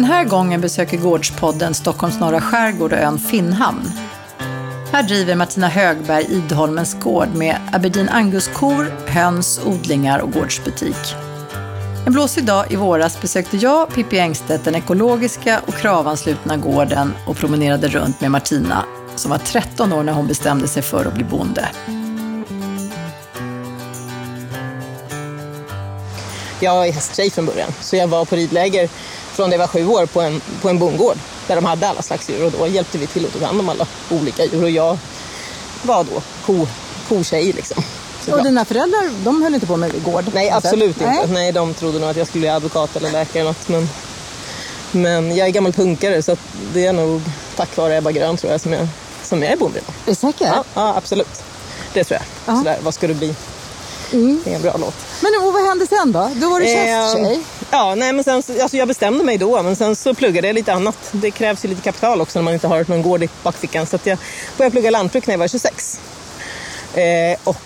Den här gången besöker Gårdspodden Stockholms norra skärgård och ön Finnhamn. Här driver Martina Högberg Idholmens gård med Aberdeen Angus-kor, höns, odlingar och gårdsbutik. En blåsig dag i våras besökte jag, Pippi Engstedt, den ekologiska och kravanslutna gården och promenerade runt med Martina, som var 13 år när hon bestämde sig för att bli bonde. Jag är hästtjej från början, så jag var på ridläger från det var sju år på en, på en bondgård där de hade alla slags djur och då hjälpte vi till att ta hand om alla olika djur och jag var då ko, kotjej liksom. Så och dina föräldrar, de höll inte på med gård? Nej, absolut inte. Nej. Nej, de trodde nog att jag skulle bli advokat eller läkare eller något. Men, men jag är gammal punkare så det är nog tack vare Ebba Grön tror jag som jag, som jag är bonde idag. Är du säker? Ja, ja, absolut. Det tror jag. Sådär, vad ska du bli? Mm. Det är en bra låt. Men och vad hände sen då? Då var du? Eh, ja, nej, men sen, alltså jag bestämde mig då, men sen så pluggade jag lite annat. Det krävs ju lite kapital också när man inte har någon gård i bakfickan. Så jag började plugga lantbruk när jag var 26. Eh, och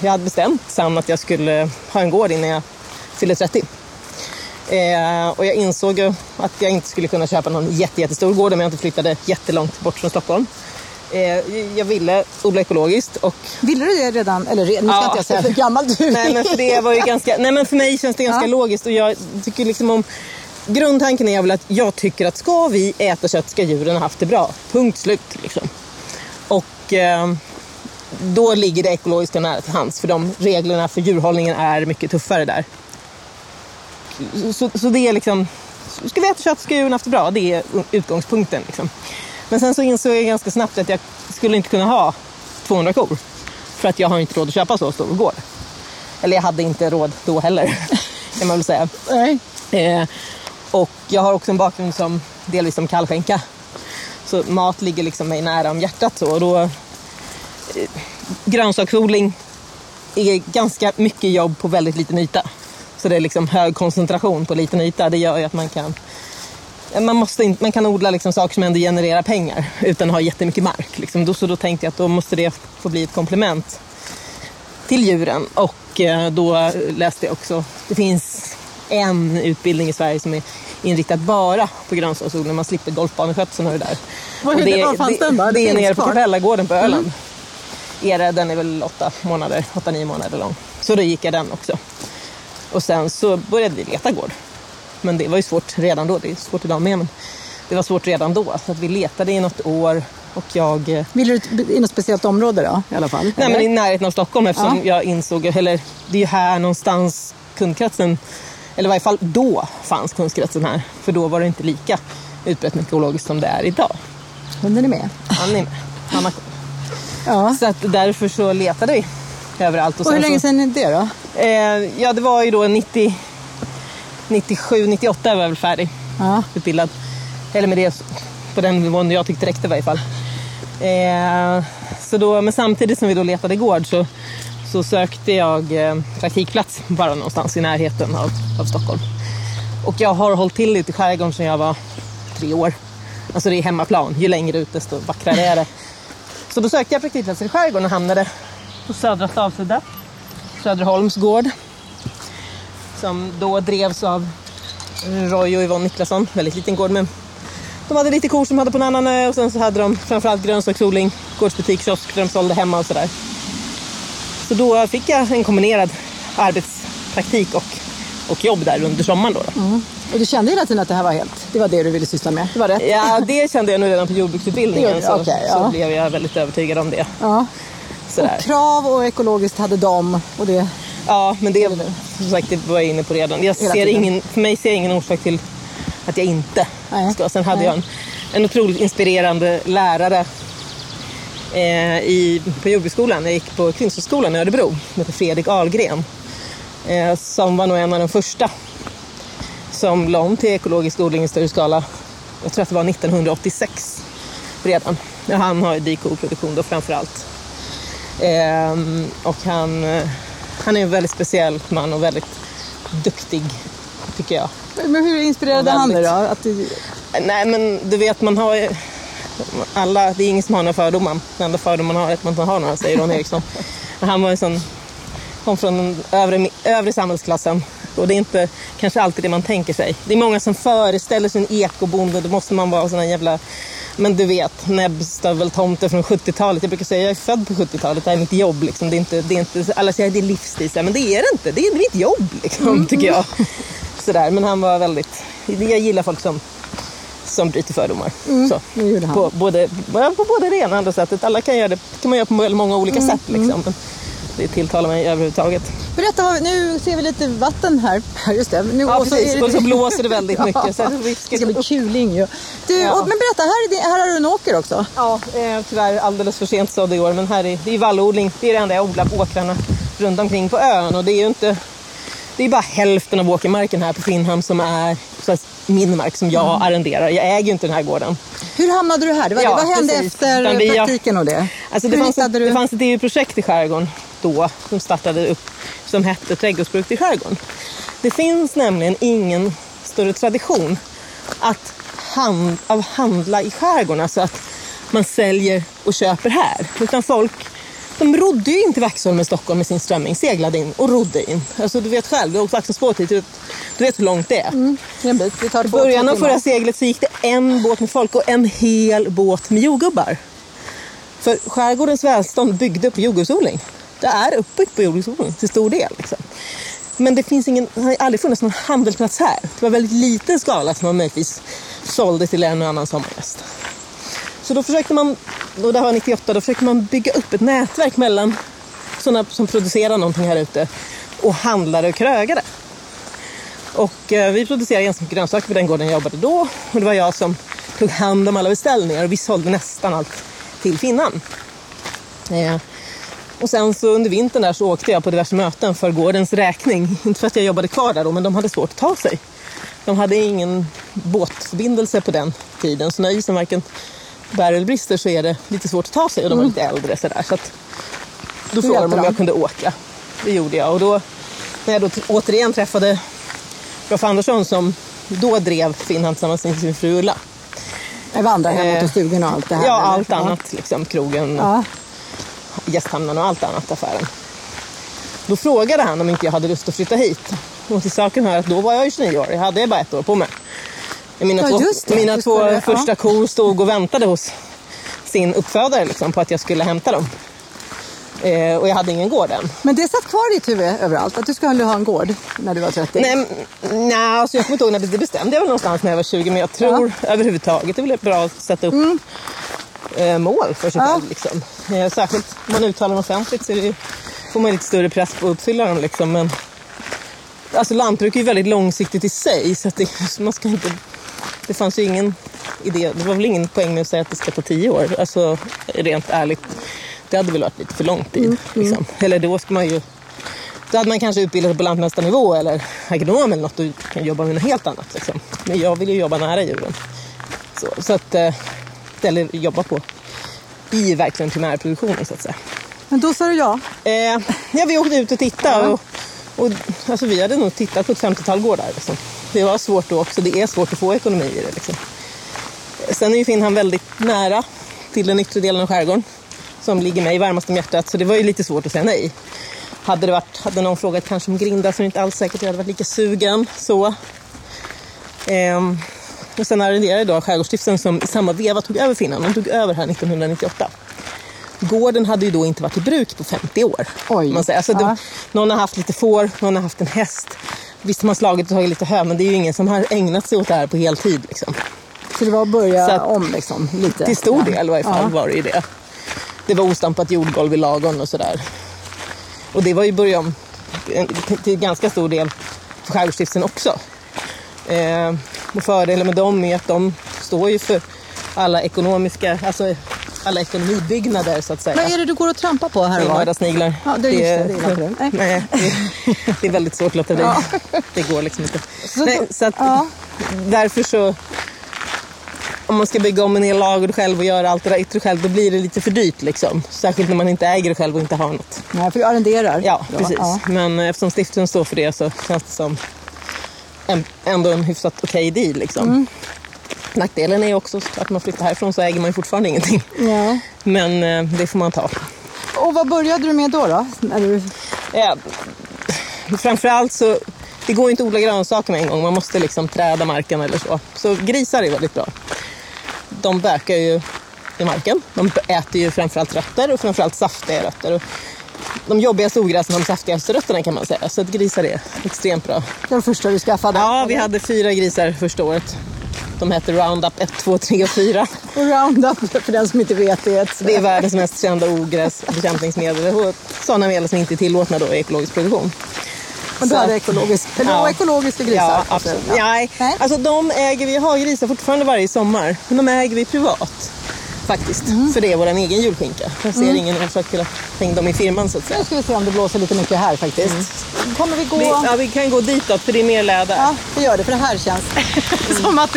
jag hade bestämt sen att jag skulle ha en gård innan jag fyllde 30. Eh, och jag insåg ju att jag inte skulle kunna köpa någon jätte, jättestor gård om jag inte flyttade jättelångt bort från Stockholm. Eh, jag ville odla ekologiskt. Och... Ville du det redan? Eller nu ska ja. inte jag säga hur gammal du är. Nej, men för, det var ju ganska, nej, men för mig känns det ganska ja. logiskt. Och jag tycker liksom om, grundtanken är väl att jag tycker att ska vi äta kött ska djuren ha haft det bra. Punkt slut. Liksom. Och eh, då ligger det ekologiska nära till hands. För de reglerna för djurhållningen är mycket tuffare där. Så, så det är liksom, ska vi äta kött ska djuren ha haft det bra. Det är utgångspunkten. Liksom. Men sen så insåg jag ganska snabbt att jag skulle inte kunna ha 200 kor. För att jag har inte råd att köpa så stor gård. Eller jag hade inte råd då heller, kan man väl säga. Nej. Eh, och jag har också en bakgrund som delvis som kallskänka. Så mat ligger liksom mig nära om hjärtat. Så. Och då, eh, grönsaksodling är ganska mycket jobb på väldigt liten yta. Så det är liksom hög koncentration på liten yta. Det gör ju att man kan man, måste in, man kan odla liksom saker som ändå genererar pengar utan att ha jättemycket mark. Liksom. Då, så då tänkte jag att då måste det få bli ett komplement till djuren. Och eh, då läste jag också, det finns en utbildning i Sverige som är inriktad bara på grönsaksodling. Man slipper golfbaneskötseln och det där. Vad, och det, vad fanns det, den då? Det, det är nere på Kapellagården på Öland. Mm. Är den är väl åtta månader, åtta, nio månader lång. Så då gick jag den också. Och sen så började vi leta gård. Men det var ju svårt redan då. Det är svårt idag med. Men det var svårt redan då. Så att vi letade i något år. Och jag... Eh, Ville du i något speciellt område då i alla fall? Nej, men i närheten av Stockholm eftersom ja. jag insåg, eller det är ju här någonstans kundkretsen, eller i varje fall då fanns kundkretsen här. För då var det inte lika utbrett med ekologiskt som det är idag. Hunden är med. Han är med. Han har ja. Så att därför så letade vi överallt. Och, och hur länge sedan är det då? Eh, ja, det var ju då 90 97, 98 var jag väl färdig ja. utbildad. Eller med det på den nivån jag tyckte räckte i varje fall. Eh, så då, men samtidigt som vi då letade gård så, så sökte jag eh, praktikplats bara någonstans i närheten av, av Stockholm. Och jag har hållit till ute i skärgården sedan jag var tre år. Alltså det är hemmaplan. Ju längre ut desto vackrare är det. Så då sökte jag praktikplats i skärgården och hamnade på Södra Stavsudda. Söderholms gård som då drevs av Roy och Yvonne Niklasson. Väldigt liten gård men de hade lite kor som hade på en annan ö och sen så hade de framförallt grönsaksodling, gårdsbutik, kiosk där de sålde hemma och sådär. Så då fick jag en kombinerad arbetspraktik och, och jobb där under sommaren. Då, då. Mm. Och du kände hela tiden att det här var helt, det var det du ville syssla med? Det var rätt? Ja, det kände jag nog redan på jordbruksutbildningen. Så, okay, ja. så blev jag väldigt övertygad om det. Ja. Och krav och ekologiskt hade de och det Ja, men det, som sagt, det var jag inne på redan. Jag ser ingen, för mig ser jag ingen orsak till att jag inte ska. Sen hade Nej. jag en, en otroligt inspirerande lärare eh, i, på jordbruksskolan. Jag gick på Kvinnskolan i Örebro, som heter Fredrik Ahlgren. Eh, som var nog en av de första som la om till ekologisk odling i större skala. Jag tror att det var 1986 redan. Han har dikoproduktion då framför allt. Eh, och han eh, han är en väldigt speciell man och väldigt duktig, tycker jag. Men hur inspirerade han dig då? Att du... Nej, men du vet, man har alla, det är ingen som har några fördomar. Den enda fördom man har är att man inte har några, säger Ron Eriksson. han var en sån, kom från den övre, övre samhällsklassen Och det är inte kanske alltid det man tänker sig. Det är många som föreställer sig en ekobonde, då måste man vara sån här jävla men du vet, näbbstöveltomte från 70-talet. Jag brukar säga jag är född på 70-talet, det här är mitt jobb. Liksom. Det är inte, det är inte, alla säger att det är livsstil, men det är det inte. Det är mitt jobb, liksom, mm. tycker jag. Sådär. Men han var väldigt... Jag gillar folk som, som bryter fördomar. Mm, så. På, både, på både det ena och andra sättet. Alla kan göra det kan man göra på många olika mm, sätt. Liksom. Det tilltalar mig överhuvudtaget. Berätta, nu ser vi lite vatten här. Just det. Nu, ja, och så. Det... Och så blåser det väldigt mycket. så det ska bli kuling ju. Du, ja. och, men berätta, här, det, här har du en åker också. Ja, eh, tyvärr alldeles för sent sådd i år. Men här är, det är vallodling. Det är det enda jag odlar på åkrarna runt omkring på ön. Och det är ju inte... Det är bara hälften av åkermarken här på Finnhamn som är min mark som jag mm. arrenderar. Jag äger ju inte den här gården. Hur hamnade du här? Det var, ja, vad hände precis. efter praktiken och det? Alltså det, fanns ett, du... det fanns ett EU-projekt i skärgården då som startade upp som hette Trädgårdsbruk i skärgården. Det finns nämligen ingen större tradition att hand, av handla i skärgården, alltså att man säljer och köper här. Utan folk de rodde ju in till Vaxholm i Stockholm med sin strömming, seglade in och rodde in. Alltså du vet själv, du har åkt Vaxholmsbåt hit, du, du vet hur långt det är. Mm, en bit. Det tar I början av förra seglet så gick det en båt med folk och en hel båt med jordgubbar. För skärgårdens välstånd byggde på jordgubbsodling. Det är uppbyggt på jordgubbsodling till stor del. Liksom. Men det finns ingen, det har aldrig funnits någon handelsplats här. Det var väldigt liten skala som man möjligtvis sålde till en och annan sommargäst. Så då försökte man, och det här var 98, då försökte man bygga upp ett nätverk mellan sådana som producerar någonting här ute och handlare och krögare. Och eh, vi producerade ganska mycket grönsaker på den gården jag jobbade då. Och det var jag som tog hand om alla beställningar och vi sålde nästan allt till Finland. Eh, och sen så under vintern där så åkte jag på diverse möten för gårdens räkning. Inte för att jag jobbade kvar där då, men de hade svårt att ta sig. De hade ingen båtförbindelse på den tiden, så när isen varken bär eller brister så är det lite svårt att ta sig och de var mm. lite äldre sådär. Så att, då frågade de om jag kunde åka. Det gjorde jag och då när jag då återigen träffade Rolf Andersson som då drev Finland tillsammans med sin fru Ulla. Vandrarhemmet och stugorna och allt det här? Ja, allt eller? annat. Liksom, krogen, ja. Gästhamnen och allt annat affären. Då frågade han om inte jag hade lust att flytta hit. Och till saken hör att då var jag ju 29 år. Jag hade bara ett år på mig. Mina ja, två, mina två det, första ja. kor stod och väntade hos sin uppfödare liksom, på att jag skulle hämta dem. Eh, och jag hade ingen gård än. Men det satt kvar i ditt huvud överallt, att du skulle ha en gård när du var 30? Nej, nej alltså jag kommer inte ihåg när det, det bestämde jag väl någonstans när jag var 20. Men jag tror ja. överhuvudtaget det är väl bra att sätta upp mm. eh, mål för sig själv. Liksom. Eh, särskilt om man uttalar dem offentligt så det, får man lite större press på att uppfylla dem. Liksom. Men, alltså lantbruk är ju väldigt långsiktigt i sig så att det, man ska inte det fanns ju ingen idé, det var väl ingen poäng med att säga att det ska ta tio år. Alltså rent ärligt, det hade väl varit lite för lång tid. Mm, mm. liksom. Eller då ska man ju då hade man kanske utbildat sig på lantmästarnivå eller agronom eller något och kan jobba med något helt annat. Liksom. Men jag vill ju jobba nära djuren. Så, så att, eh, eller jobba på i verkligen primärproduktionen så att säga. Men då sa du ja? Eh, ja, vi åkte ut och tittade. Och, och, alltså, vi hade nog tittat på ett 50-tal gårdar. Liksom det var svårt då också. Det är svårt att få ekonomi i det. Liksom. Sen är ju Finnhamn väldigt nära till den yttre delen av skärgården som ligger mig varmast om hjärtat så det var ju lite svårt att säga nej. Hade, det varit, hade någon frågat kanske om Grinda så är det inte alls säkert att jag hade varit lika sugen. Så. Ehm, och sen arrenderade då Skärgårdsstiftelsen som i samma veva tog över Finnhamn. De tog över här 1998. Gården hade ju då inte varit i bruk på 50 år. Oj. Man säger. Alltså, ja. det, någon har haft lite får, någon har haft en häst. Visst har man slagit och tagit lite hö, men det är ju ingen som har ägnat sig åt det här på heltid. Liksom. Så det var att börja att, om liksom, lite? Till stor del i varje fall ja. var det ju det. Det var ostampat jordgolv i lagon och sådär. Och det var ju början till ganska stor del för Skärgårdsstiftelsen också. Eh, och fördelen med dem är att de står ju för alla ekonomiska, alltså alla ekonomibyggnader så att säga. Vad är det du går och trampar på här och var? sniglar. Ja, det, det, är, det, är det. Nej. Nej, det, det är väldigt svårt att bli. Ja. Det går liksom inte. Så, Nej, så att, ja. Därför så om man ska bygga om en hel ladugård själv och göra allt det där yttre själv, då blir det lite för dyrt. Liksom. Särskilt när man inte äger det själv och inte har något. Nej, för du arrenderar. Ja, då. precis. Ja. Men eftersom stiftelsen står för det så känns det som en, ändå en hyfsat okej okay deal. Liksom. Mm. Nackdelen är också att man flyttar härifrån så äger man fortfarande ingenting. Ja. Men eh, det får man ta. Och vad började du med då? då? När du... ja, framförallt så det går inte att odla grönsaker med en gång. Man måste liksom träda marken eller så. Så grisar är väldigt bra. De bökar ju i marken. De äter ju framförallt rötter och framförallt saftiga rötter. Och de jobbigaste ogräsen, de saftigaste rötterna kan man säga. Så att grisar är extremt bra. Var första du skaffade? Ja, vi hade fyra grisar första året. De hette Roundup 1, 2, 3 och 4. Och Roundup, för den som inte vet, det är ett... Det är världens mest kända ogräsbekämpningsmedel. Och sådana medel som inte är tillåtna då i ekologisk produktion. Då är det ekologisk, ja. ekologiska grisar? Ja, absolut. Ja. Nej. Alltså de äger vi, har grisar fortfarande varje sommar. Men de äger vi privat faktiskt. Mm. För det är vår egen julskinka. Jag ser mm. ingen orsak till att hänga dem i firman så att säga. Nu ska vi se om det blåser lite mycket här faktiskt. Mm. Kommer vi gå... Vi, ja, vi kan gå ditåt för det är mer läder. Ja, det gör det för det här känns som att...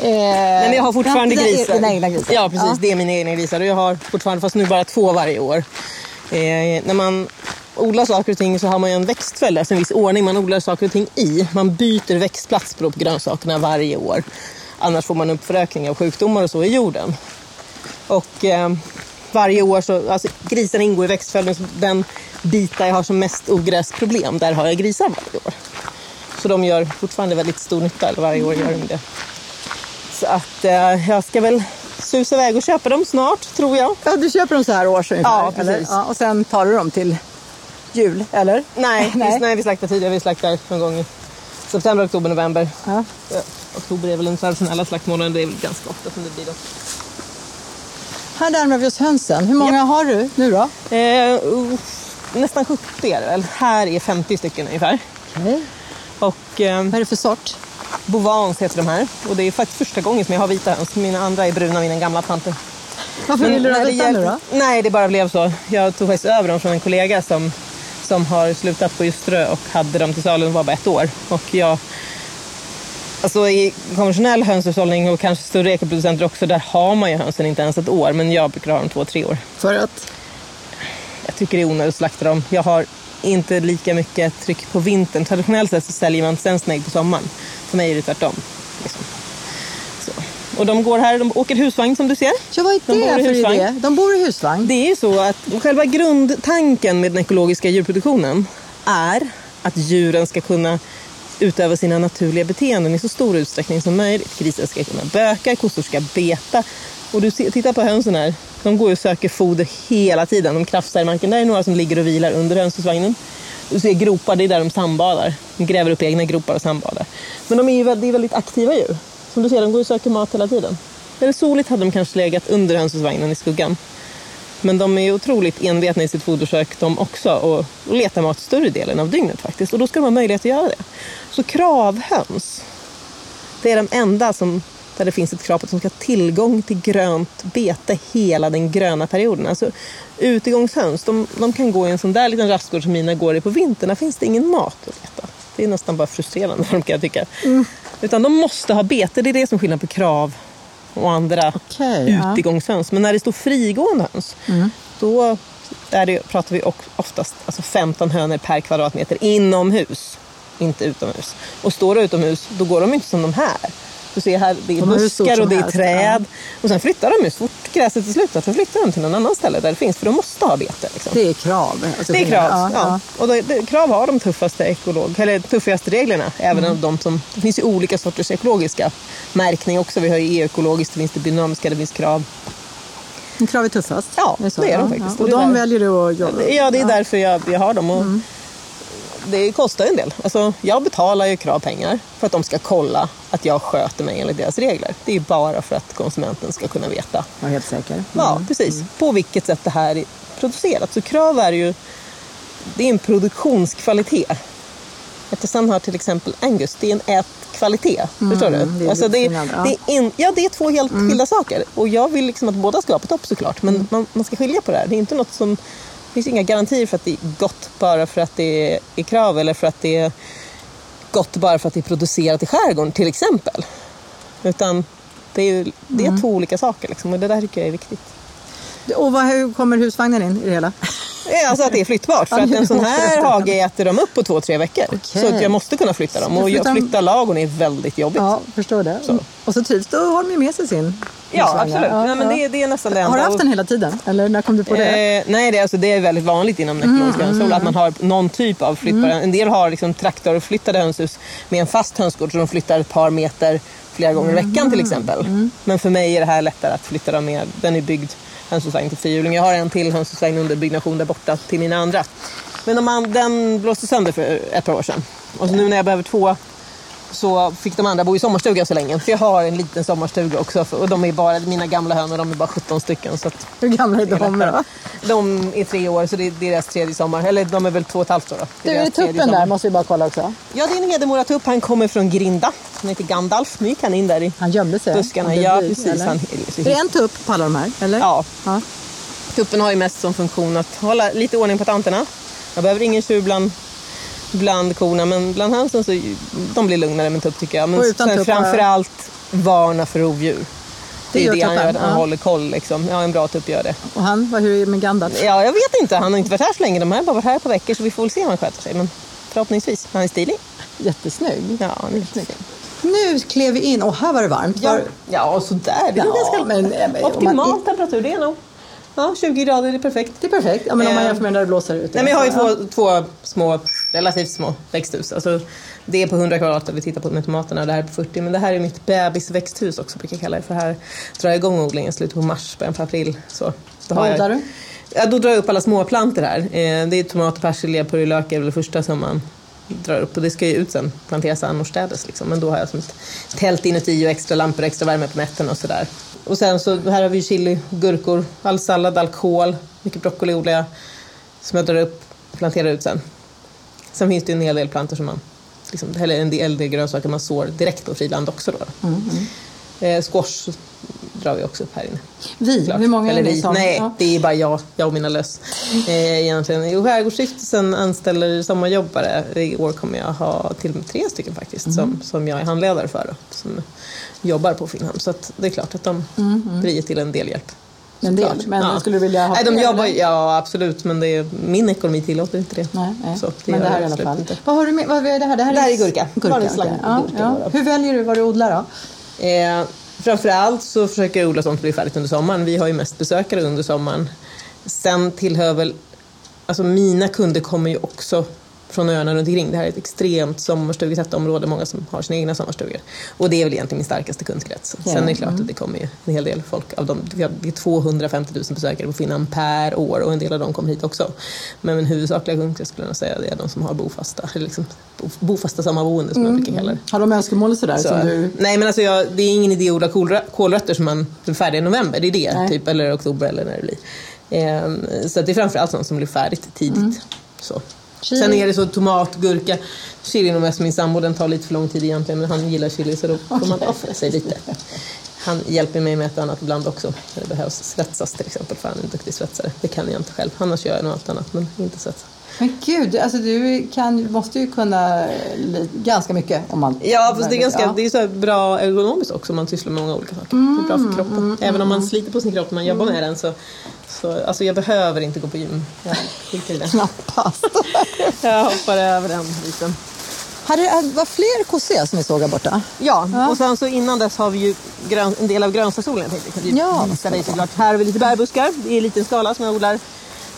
Eh, Men jag har fortfarande ja, grisar. Dina egna grisar. Ja, precis. Ja. Det är mina egna grisar. Och jag har fortfarande, fast nu bara två varje år. Eh, när man odlar saker och ting så har man ju en växtföljd, alltså en viss ordning man odlar saker och ting i. Man byter växtplats på grönsakerna varje år. Annars får man uppförökning av sjukdomar och så i jorden. Och eh, varje år så, alltså grisarna ingår i växtföljden, så den bit där jag har som mest ogräsproblem, där har jag grisar varje år. Så de gör fortfarande väldigt stor nytta, eller varje år gör de det. Så att eh, jag ska väl susa iväg och köpa dem snart, tror jag. Ja, du köper dem så här års ungefär? Ja, precis. Ja, och sen tar du dem till jul, eller? Nej, nej. Vi, nej vi slaktar tidigare. Vi slaktar någon gång i september, oktober, november. Ja. Ja, oktober är väl den traditionella slaktmånaden. Det är väl ganska ofta som det blir då. Här närmar vi oss hönsen. Hur många har du nu då? Eh, uh, nästan 70 är det väl. Här är 50 stycken ungefär. Okay. Och, eh, Vad är det för sort? Bovans heter de här. Och det är faktiskt första gången som jag har vita höns. Mina andra är bruna, mina gamla tanter. Varför vill du ha vita nu då? Nej, det bara blev så. Jag tog faktiskt över dem från en kollega som, som har slutat på Ljusterö och hade dem till salu. De var bara ett år. Och jag Alltså i konventionell hönshushållning och kanske större ekoproducenter också, där har man ju hönsen inte ens ett år. Men jag brukar ha dem två, tre år. För att? Jag tycker det är onödigt att slakta dem. Jag har inte lika mycket tryck på vintern. Traditionellt sett så säljer man sensnägg på sommaren. För mig är det tvärtom. Liksom. Och de går här, de åker husvagn som du ser. Ja, vad är det de för idé? De bor i husvagn? Det är ju så att själva grundtanken med den ekologiska djurproduktionen är att djuren ska kunna utöva sina naturliga beteenden i så stor utsträckning som möjligt. Grisar ska kunna böka, kossor ska beta. Och du tittar på hönsen här. De går och söker foder hela tiden. De krafsar i marken. Där är några som ligger och vilar under hönshusvagnen. Du ser gropar, det är där de sandbadar. De gräver upp egna gropar och sandbadar. Men de är ju väldigt, väldigt aktiva djur. Som du ser, de går och söker mat hela tiden. När det är soligt hade de kanske legat under hönshusvagnen i skuggan. Men de är otroligt envetna i sitt fodersök de också och, och letar mat större delen av dygnet faktiskt. Och då ska de ha möjlighet att göra det. Så kravhöns, det är de enda som, där det finns ett krav på att de ska ha tillgång till grönt bete hela den gröna perioden. Alltså utegångshöns, de, de kan gå i en sån där liten rastgård som mina går i på vintern. Där finns det ingen mat att leta. Det är nästan bara frustrerande för dem kan jag tycka. Mm. Utan de måste ha bete, det är det som är skillnad på krav och andra okay, utegångshöns. Ja. Men när det står frigående höns, mm. då är det, pratar vi oftast alltså 15 hönor per kvadratmeter inomhus, inte utomhus. Och står det utomhus, då går de inte som de här. Du ser här, det är de buskar och det är träd. Ja. Och sen flyttar de ju så fort gräset är slutat. Så flyttar de till någon annan ställe där det finns. För de måste ha bete. Liksom. Det är krav. Alltså det är krav, ja. ja. Och då, det, krav har de tuffaste, ekolog, eller tuffaste reglerna. Även mm. de som, det finns ju olika sorters ekologiska märkning också. Vi har ju e-ekologiskt, det finns det dynamiska, det finns krav. Krav är tuffast? Ja, det är, det är de faktiskt. Och, de väljer du att jobba Ja, det är därför jag, jag har dem. Och, mm det kostar en del. Alltså, jag betalar ju krav pengar för att de ska kolla att jag sköter mig enligt deras regler. Det är bara för att konsumenten ska kunna veta. Var helt säker. Mm. Ja, precis. Mm. På vilket sätt det här är producerat. Så krav är ju det är en produktionskvalitet. Eftersom har till exempel Angus, det är en ätkvalitet. Mm, förstår du? Det är, alltså det, är, det, är in, ja, det är två helt mm. skilda saker. Och jag vill liksom att båda ska vara på topp såklart. Men mm. man, man, ska skilja på det här. Det är inte något som finns inga garantier för att det är gott bara för att det är krav eller för att det är gott bara för att det är producerat i skärgården till exempel. Utan det är, ju, det är mm. två olika saker liksom, och det där tycker jag är viktigt. Och vad, hur kommer husvagnen in i det hela? Alltså att det är flyttbart. För att en sån här hage äter de upp på två, tre veckor. Okay. Så att jag måste kunna flytta dem. Och flytta ladugården är väldigt jobbigt. Ja, förstår det. Så. Och så trivs du och har de med sig sin Ja, absolut. Ja, Nej, men det, det är nästan det enda. Har du haft den hela tiden? Eller när kom du på det? Eh, nej, det är, alltså, det är väldigt vanligt inom ekologisk mm, mm, att man har någon typ av flyttbara. Mm. En del har liksom traktorflyttade hönshus med en fast hönsgård så de flyttar ett par meter flera gånger i veckan till exempel. Mm. Men för mig är det här lättare att flytta dem med. Den är byggd hönshusvagn till fyrhjuling. Jag har en till hönshusvagn under byggnation där borta till mina andra. Men man, den blåste sönder för ett par år sedan. Och så nu när jag behöver två så fick de andra bo i sommarstuga så länge. För jag har en liten sommarstuga också. Och de är bara, mina gamla hönor, de är bara 17 stycken. Så Hur gamla är de då? De är tre år, så det är deras tredje sommar. Eller de är väl två och ett halvt år då. Det är du, är tuppen där måste vi bara kolla också. Ja, det är en Hedemora-tupp. Han kommer från Grinda. Han heter Gandalf. Nu gick han in där i Han gömde sig? buskarna. Ja, precis. Han, är det en tupp på alla de här? Eller? Ja. ja. Tuppen har ju mest som funktion att hålla lite ordning på tanterna. Jag behöver ingen tjur bland bland korna. Men bland hönsen så de blir lugnare med tupp tycker jag. Men sen framförallt varna för rovdjur. Det, är det han gör, han ja. håller koll. Liksom. Ja, en bra tupp gör det. Och han, hur är det med Gandalf? Ja, jag vet inte. Han har inte varit här så länge. De har bara varit här på veckor så vi får väl se om han sköter sig. Men förhoppningsvis. Han är stilig. Jättesnygg. Ja, han är jättesnygg. Nu klev vi in och här var det varmt. Ja, ja sådär. Det är ja, ganska men, men, optimal man... temperatur. Det är nog Ja, 20 grader är perfekt. Det är perfekt. Ja, men om man eh, jämför med när det blåser ute. Nej, men jag har ju två, två små, relativt små växthus. Alltså, det är på 100 kvadrat vi tittar på med tomaterna och det här är på 40. Men det här är mitt bebisväxthus också brukar jag kalla det. För här drar jag igång odlingen slutet på mars, början på april. Så, Vad odlar du? Ja, då drar jag upp alla småplantor här. Eh, det är tomater, persilja, purjolök är väl det första som man drar upp och det ska ju ut sen, planteras annorstädes liksom. Men då har jag som ett tält inuti och extra lampor och extra värme på nätterna och sådär. Och sen så här har vi chili, gurkor, all sallad, all kål, mycket broccoli odlar jag som jag drar upp och planterar ut sen. Sen finns det en hel del plantor som man, liksom, eller en del grönsaker man sår direkt på friland också då. Mm, mm. Eh, squash drar vi också upp här inne. Vi? Klart. Hur många är ni som? Nej, ja. det är bara jag, jag och mina löss. Eh, egentligen. Jo, Skärgårdsstiftelsen anställer sommarjobbare. I år kommer jag ha till tre stycken faktiskt mm. som, som jag är handledare för. Då, som jobbar på Finnhamn. Så det är klart att de mm. blir till en del hjälp. En del, men ja. skulle du vilja ha nej, de jobbar, Ja, absolut, men det är, min ekonomi tillåter inte det. Nej, nej. Det men det här i alla fall. Inte. Vad har du med, vad är det här? Det här, det här är gurka. gurka, okay. ja, ja. Hur väljer du vad du odlar då? Eh, Framförallt så försöker jag odla sånt som blir färdigt under sommaren. Vi har ju mest besökare under sommaren. Sen tillhör väl, alltså mina kunder kommer ju också från öarna runt omkring. Det här är ett extremt sommarstugetätt område, många som har sina egna sommarstugor. Och det är väl egentligen min starkaste kundkrets. Ja. Sen är det klart mm. att det kommer ju en hel del folk. Av dem, vi har 250 000 besökare på Finland per år och en del av dem kommer hit också. Men min huvudsakliga kundkrets skulle jag säga det är de som har bofasta, eller liksom bofasta sommarboende som mm. man brukar kalla det. Har de önskemål sådär? Så, som du... Nej men alltså jag, det är ingen idé att odla kålrötter som man är färdig i november, det är det, typ, eller oktober eller när det blir. Ehm, så det är framförallt sånt som blir färdigt tidigt. Mm. Så. Chili. Sen är det så tomat, gurka. Chili är nog mest min sambo, den tar lite för lång tid egentligen men han gillar chili så då får man offra sig lite. Han hjälper mig med ett annat ibland också. När det behövs svetsas till exempel för han är en duktig svetsare. Det kan jag inte själv. Annars gör jag allt annat men inte svetsa. Men gud, alltså du kan, måste ju kunna ganska mycket om allt. Ja, fast det är, ganska, ja. det är så bra ergonomiskt också om man sysslar med många olika saker. Mm, det är bra för kroppen. Mm, Även om man mm. sliter på sin kropp när man jobbar med den så, så alltså jag behöver inte gå på gym. Jag skiter i det. Knappast. jag hoppar över den biten. Hade det var fler kossor som vi såg här borta? Ja, ja, och sen så innan dess har vi ju grön, en del av grönsaksodlingen. Ja, visa dig såklart. Här har vi lite bärbuskar i liten skala som jag odlar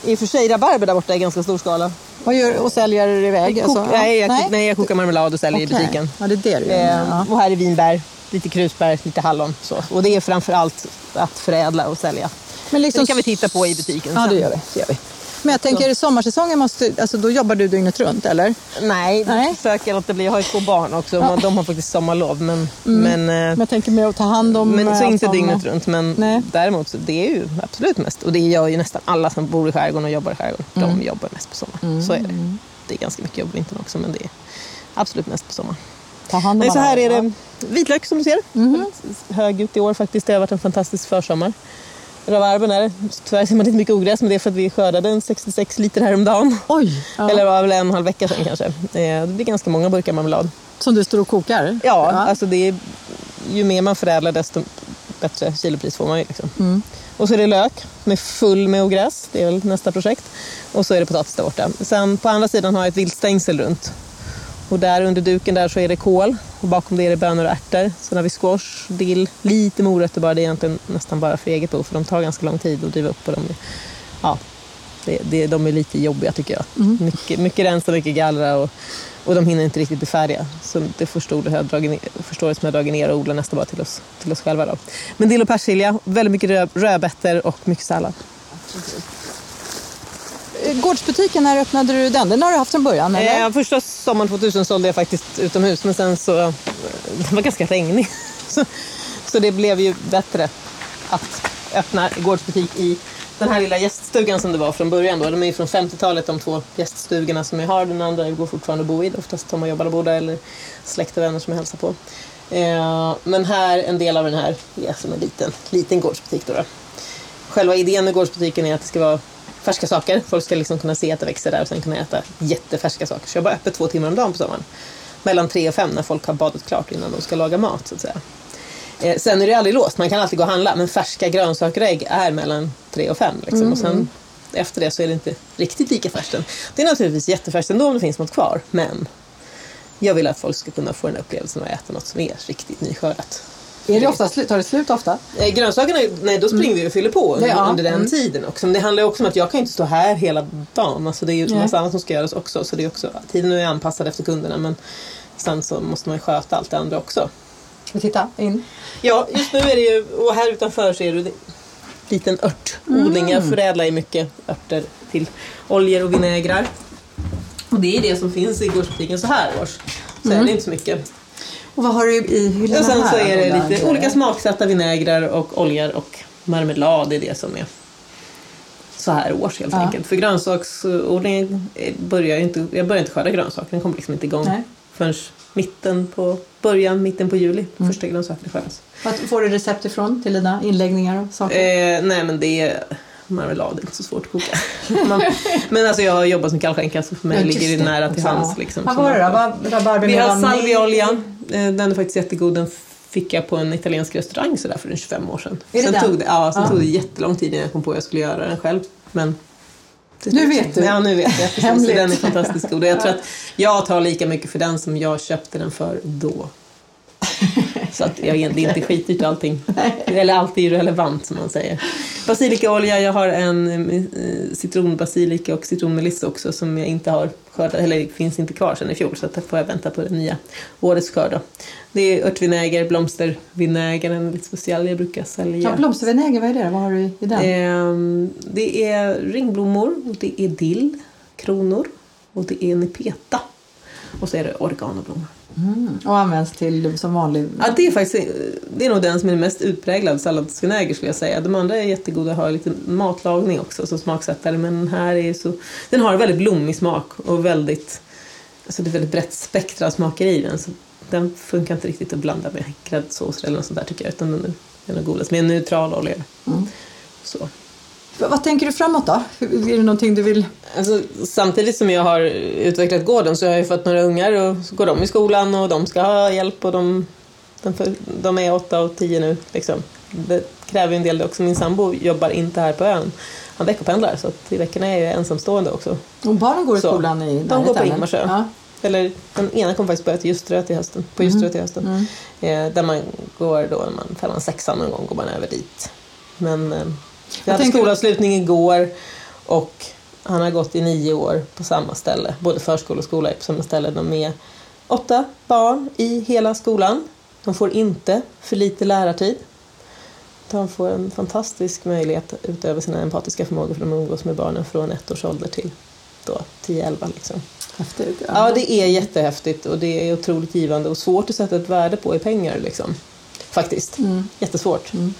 i och för sig rabarber där borta i ganska stor skala. Vad gör och säljer iväg? Kok, alltså, nej, jag, nej? nej, jag kokar marmelad och säljer okay. i butiken. Ja, det är det du gör. Eh, ja. Och här är vinbär, lite krusbär, lite hallon. Så. Och det är framför allt att förädla och sälja. Men liksom... Det kan vi titta på i butiken. Ja, det gör vi. Det gör vi. Men jag tänker, i sommarsäsongen måste, alltså, då jobbar du dygnet runt, eller? Nej, jag försöker låta bli. Jag har ju två barn också. Ja. De har faktiskt sommarlov. Men, mm. men, eh, men jag tänker med att ta hand om... Men, så inte dygnet runt. Men Nej. däremot, så det är ju absolut mest. Och det gör ju nästan alla som bor i skärgården och jobbar i skärgården. Mm. De jobbar mest på sommaren. Mm. Så är det. Det är ganska mycket jobb på vintern också, men det är absolut mest på sommaren. Ta hand om Nej, så här är det vitlök som du ser. Mm. Hög ut i år faktiskt. Det har varit en fantastisk försommar rabarben är Tyvärr ser man inte mycket ogräs men det är för att vi skördade en 66 liter häromdagen. Oj! Ja. Eller var väl en halv vecka sedan kanske. Det blir ganska många burkar marmelad. Som du står och kokar? Ja, ja. Alltså det är, ju mer man förädlar desto bättre kilopris får man ju. Liksom. Mm. Och så är det lök med full med ogräs. Det är väl nästa projekt. Och så är det potatis där borta. Sen på andra sidan har jag ett vilt stängsel runt. Och där under duken där så är det kål Och bakom det är det bönor och ärtor. Sen har vi squash, dill, lite morötter bara. Det är egentligen nästan bara för eget behov för de tar ganska lång tid att driva upp. Och de, ja, det, det, de är lite jobbiga tycker jag. Mm. Mycket, mycket rensa, mycket gallra och, och de hinner inte riktigt bli färdiga. Så det första har jag dragit första året som jag dragit ner och odlar nästa bara till oss, till oss själva. Då. Men dill och persilja, väldigt mycket rö, rödbetor och mycket sallad. Eh, gårdsbutiken, när öppnade du den? Den har du haft från början? Eller? Eh, första sommaren 2000 sålde jag faktiskt utomhus men sen så, eh, den var ganska regnig. Så, så det blev ju bättre att öppna gårdsbutik i den här lilla gäststugan som det var från början. Då. De är från 50-talet de två gäststugorna som jag har. Den andra går fortfarande att bo i. Oftast de jobbar och bor där eller släkt och vänner som jag hälsar på. Eh, men här, en del av den här är som en liten, liten gårdsbutik. Då, då. Själva idén med gårdsbutiken är att det ska vara färska saker. Folk ska liksom kunna se att det växer där och sen kunna äta jättefärska saker. Så jag bara öppet två timmar om dagen på sommaren. Mellan tre och fem när folk har badat klart innan de ska laga mat. Så att säga. Eh, sen är det aldrig låst, man kan alltid gå och handla. Men färska grönsaker och ägg är mellan tre och fem. Liksom. Mm. Och sen efter det så är det inte riktigt lika färskt Det är naturligtvis jättefärskt ändå om det finns något kvar. Men jag vill att folk ska kunna få den upplevelsen att äta något som är riktigt nyskördat. Är det ofta slut? Tar det slut ofta? Eh, grönsakerna, nej då springer mm. vi och fyller på under, ja. under den mm. tiden också. Men det handlar också om att jag kan inte stå här hela dagen. Alltså det är ju massa annat som ska göras också. Så det är också, tiden är anpassad efter kunderna men sen så måste man ju sköta allt det andra också. Ska titta in? Ja, just nu är det ju, och här utanför så är det liten örtodling. Mm. Jag förädlar ju mycket örter till oljor och vinägrar. Och det är det som finns i gårdsbutiken så här års. Så mm. är det inte så mycket. Och vad har du i hyllorna Och sen så är det lite olika smaksatta vinägrar och oljor och marmelad. Det är det som är så här års helt ja. enkelt. För grönsaksodlingen börjar inte, jag börjar inte skörda grönsaker, den kommer liksom inte igång Nej. förrän mitten på, början, mitten på juli. Mm. Första grönsakerna skördas. Vad får du recept ifrån till dina inläggningar och saker? Eh, nej men det är marmelad, det är inte så svårt att koka. Man, men alltså jag har jobbat som kallskänka så för mig ja, ligger det nära till hands. Liksom, vad var det då? Rabarber Vi har salviaolja, eh, den är faktiskt jättegod. Den fick jag på en italiensk restaurang sådär för 25 år sedan. Är sen det tog det, ja, sen ja. tog det jättelång tid innan jag kom på att jag skulle göra den själv. Men nu vet du. Ja, nu vet jag. Precis. den är fantastiskt god. jag tror att jag tar lika mycket för den som jag köpte den för då. Så att jag, det är inte skitdyrt allting. Eller allt är relevant som man säger. Basilikaolja, jag har en eh, citronbasilika och citronmelissa också som jag inte har skördat, eller finns inte kvar sedan i fjol så att får jag vänta på det nya årets skörd. Det är örtvinäger, blomstervinäger, en lite speciell jag brukar sälja. Ja, blomstervinäger, vad är det? Vad har du i den? Eh, det är ringblommor, och det är dill, kronor och det är nepeta. Och så är det oreganoblomma. Mm. Och används till som vanlig? Ja, det är faktiskt det är nog den som är mest utpräglad salladsvinäger skulle jag säga. De andra är jättegoda, har lite matlagning också som smaksättare men den här är så, den har väldigt blommig smak och väldigt, alltså det är väldigt brett spektra av smaker i den. Så den funkar inte riktigt att blanda med gräddsås eller något sånt där tycker jag utan den är, den godast med en neutral olja. Mm. Så. Vad tänker du framåt då? Är det någonting du vill? Alltså, samtidigt som jag har utvecklat gården så har jag fått några ungar och så går de i skolan och de ska ha hjälp och de, de, de är åtta och tio nu. Liksom. Det kräver en del också. Min sambo jobbar inte här på ön. Han veckopendlar så att i veckorna är jag ensamstående också. Och barnen går i skolan i De går på Ingmarsö. Ja. Eller den ena kommer faktiskt börja till Ljusterö till hösten, på Ljusterö mm. till hösten. Mm. Eh, där man går då när man fällar sexan någon gång går man över dit. Men eh, jag hade skolavslutning igår och han har gått i nio år på samma ställe. Både förskola och skola är på samma ställe. De är åtta barn i hela skolan. De får inte för lite lärartid. De får en fantastisk möjlighet utöver sina empatiska förmågor för de umgås med barnen från ett års ålder till 10-11. Liksom. Häftigt. Ja. ja, det är jättehäftigt och det är otroligt givande och svårt att sätta ett värde på i pengar. Liksom. Faktiskt. Mm. Jättesvårt. Mm.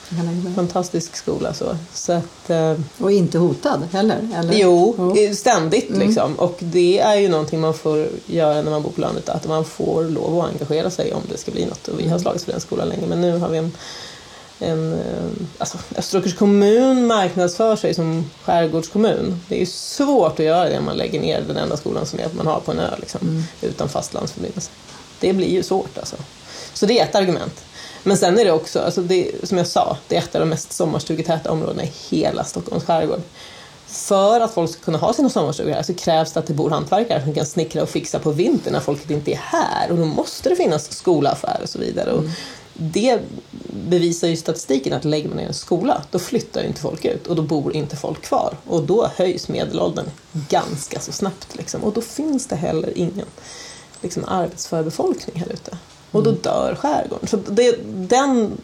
Fantastisk skola. Så. Så att, eh... Och inte hotad heller? Eller? Jo, oh. ständigt mm. liksom. Och det är ju någonting man får göra när man bor på landet. Att man får lov att engagera sig om det ska bli något. Och vi har mm. slagits för den skolan länge. Men nu har vi en en, eh, alltså, Österåkers kommun marknadsför sig som skärgårdskommun. Det är ju svårt att göra det om man lägger ner den enda skolan som man har på en ö liksom, mm. utan fastlandsförbindelse. Det blir ju svårt alltså. Så det är ett argument. Men sen är det också, alltså det, som jag sa, det är ett av de mest sommarstugetäta områdena i hela Stockholms skärgård. för att folk ska kunna ha sina sommarstugor här så krävs det att det bor hantverkare som kan snickra och fixa på vintern när folket inte är här. Och då måste det finnas skolaffär och så vidare. Och det bevisar ju statistiken att lägger man ner en skola, då flyttar inte folk ut och då bor inte folk kvar. Och då höjs medelåldern ganska så snabbt. Liksom. Och då finns det heller ingen liksom, arbetsför befolkning här ute. Och då dör skärgården. Så det, den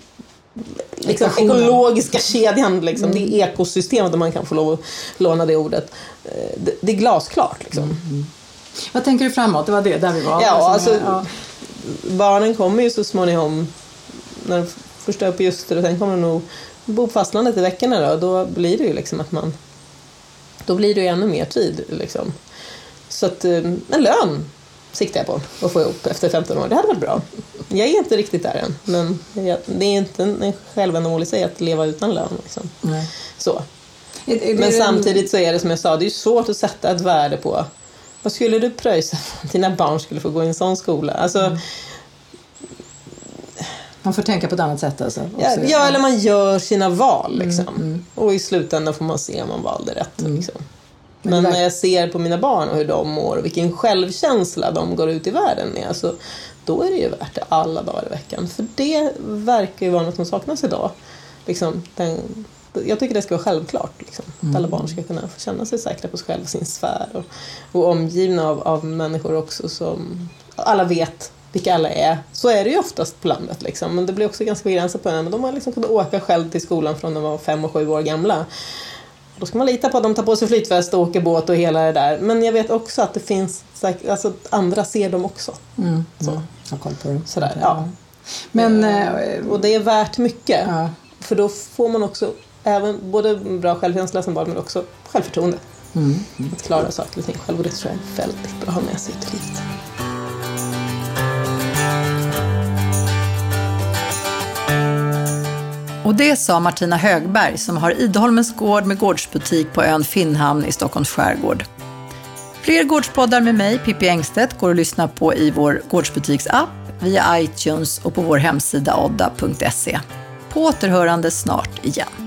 liksom, ekologiska kedjan, liksom, mm. det ekosystemet, om man kan få lov att låna det ordet, eh, det, det är glasklart. Liksom. Mm. Vad tänker du framåt? Det var det där vi var. Ja, alltså, ja. Barnen kommer ju så småningom, när de först är uppe i Öster och sen kommer de nog bo på fastlandet i veckorna då, då blir det ju liksom att man då blir det ju ännu mer tid. Liksom. Så att eh, en lön siktar jag på att få ihop efter 15 år. Det hade varit bra. Jag är inte riktigt där än, men det är inte en självändamål i sig att leva utan lön. Liksom. Så. Men samtidigt så är det som jag sa, det är svårt att sätta ett värde på vad skulle du pröjsa att dina barn skulle få gå i en sån skola? Alltså, mm. Man får tänka på ett annat sätt alltså? Ja, ja, eller man gör sina val liksom. Mm, mm. Och i slutändan får man se om man valde rätt. Mm. Liksom. Men när jag ser på mina barn och hur de mår och vilken självkänsla de går ut i världen med, alltså, då är det ju värt det alla dagar i veckan. För det verkar ju vara något som saknas idag. Liksom, den, jag tycker det ska vara självklart. Liksom, mm. Att alla barn ska kunna få känna sig säkra på sig själva och sin sfär. Och, och omgivna av, av människor också som alla vet vilka alla är. Så är det ju oftast på landet. Liksom. Men det blir också ganska begränsat på en. Men de har liksom kunnat åka själv till skolan från de var fem och sju år gamla. Då ska man lita på att de tar på sig flytväst och åker båt och hela det där. Men jag vet också att det finns, alltså andra ser dem också. Mm. Så. Mm. Har koll på dem. Sådär, ja. Men, eh, och det är värt mycket. Ja. För då får man också även både bra självkänsla som barn men också självförtroende. Mm. Att klara saker och ting själv och det tror jag är väldigt bra att ha med sig ut i livet. Och det sa Martina Högberg som har Idholmens gård med gårdsbutik på ön Finnhamn i Stockholms skärgård. Fler gårdspoddar med mig, Pippi Engstedt, går att lyssna på i vår gårdsbutiksapp, via iTunes och på vår hemsida odda.se. På återhörande snart igen.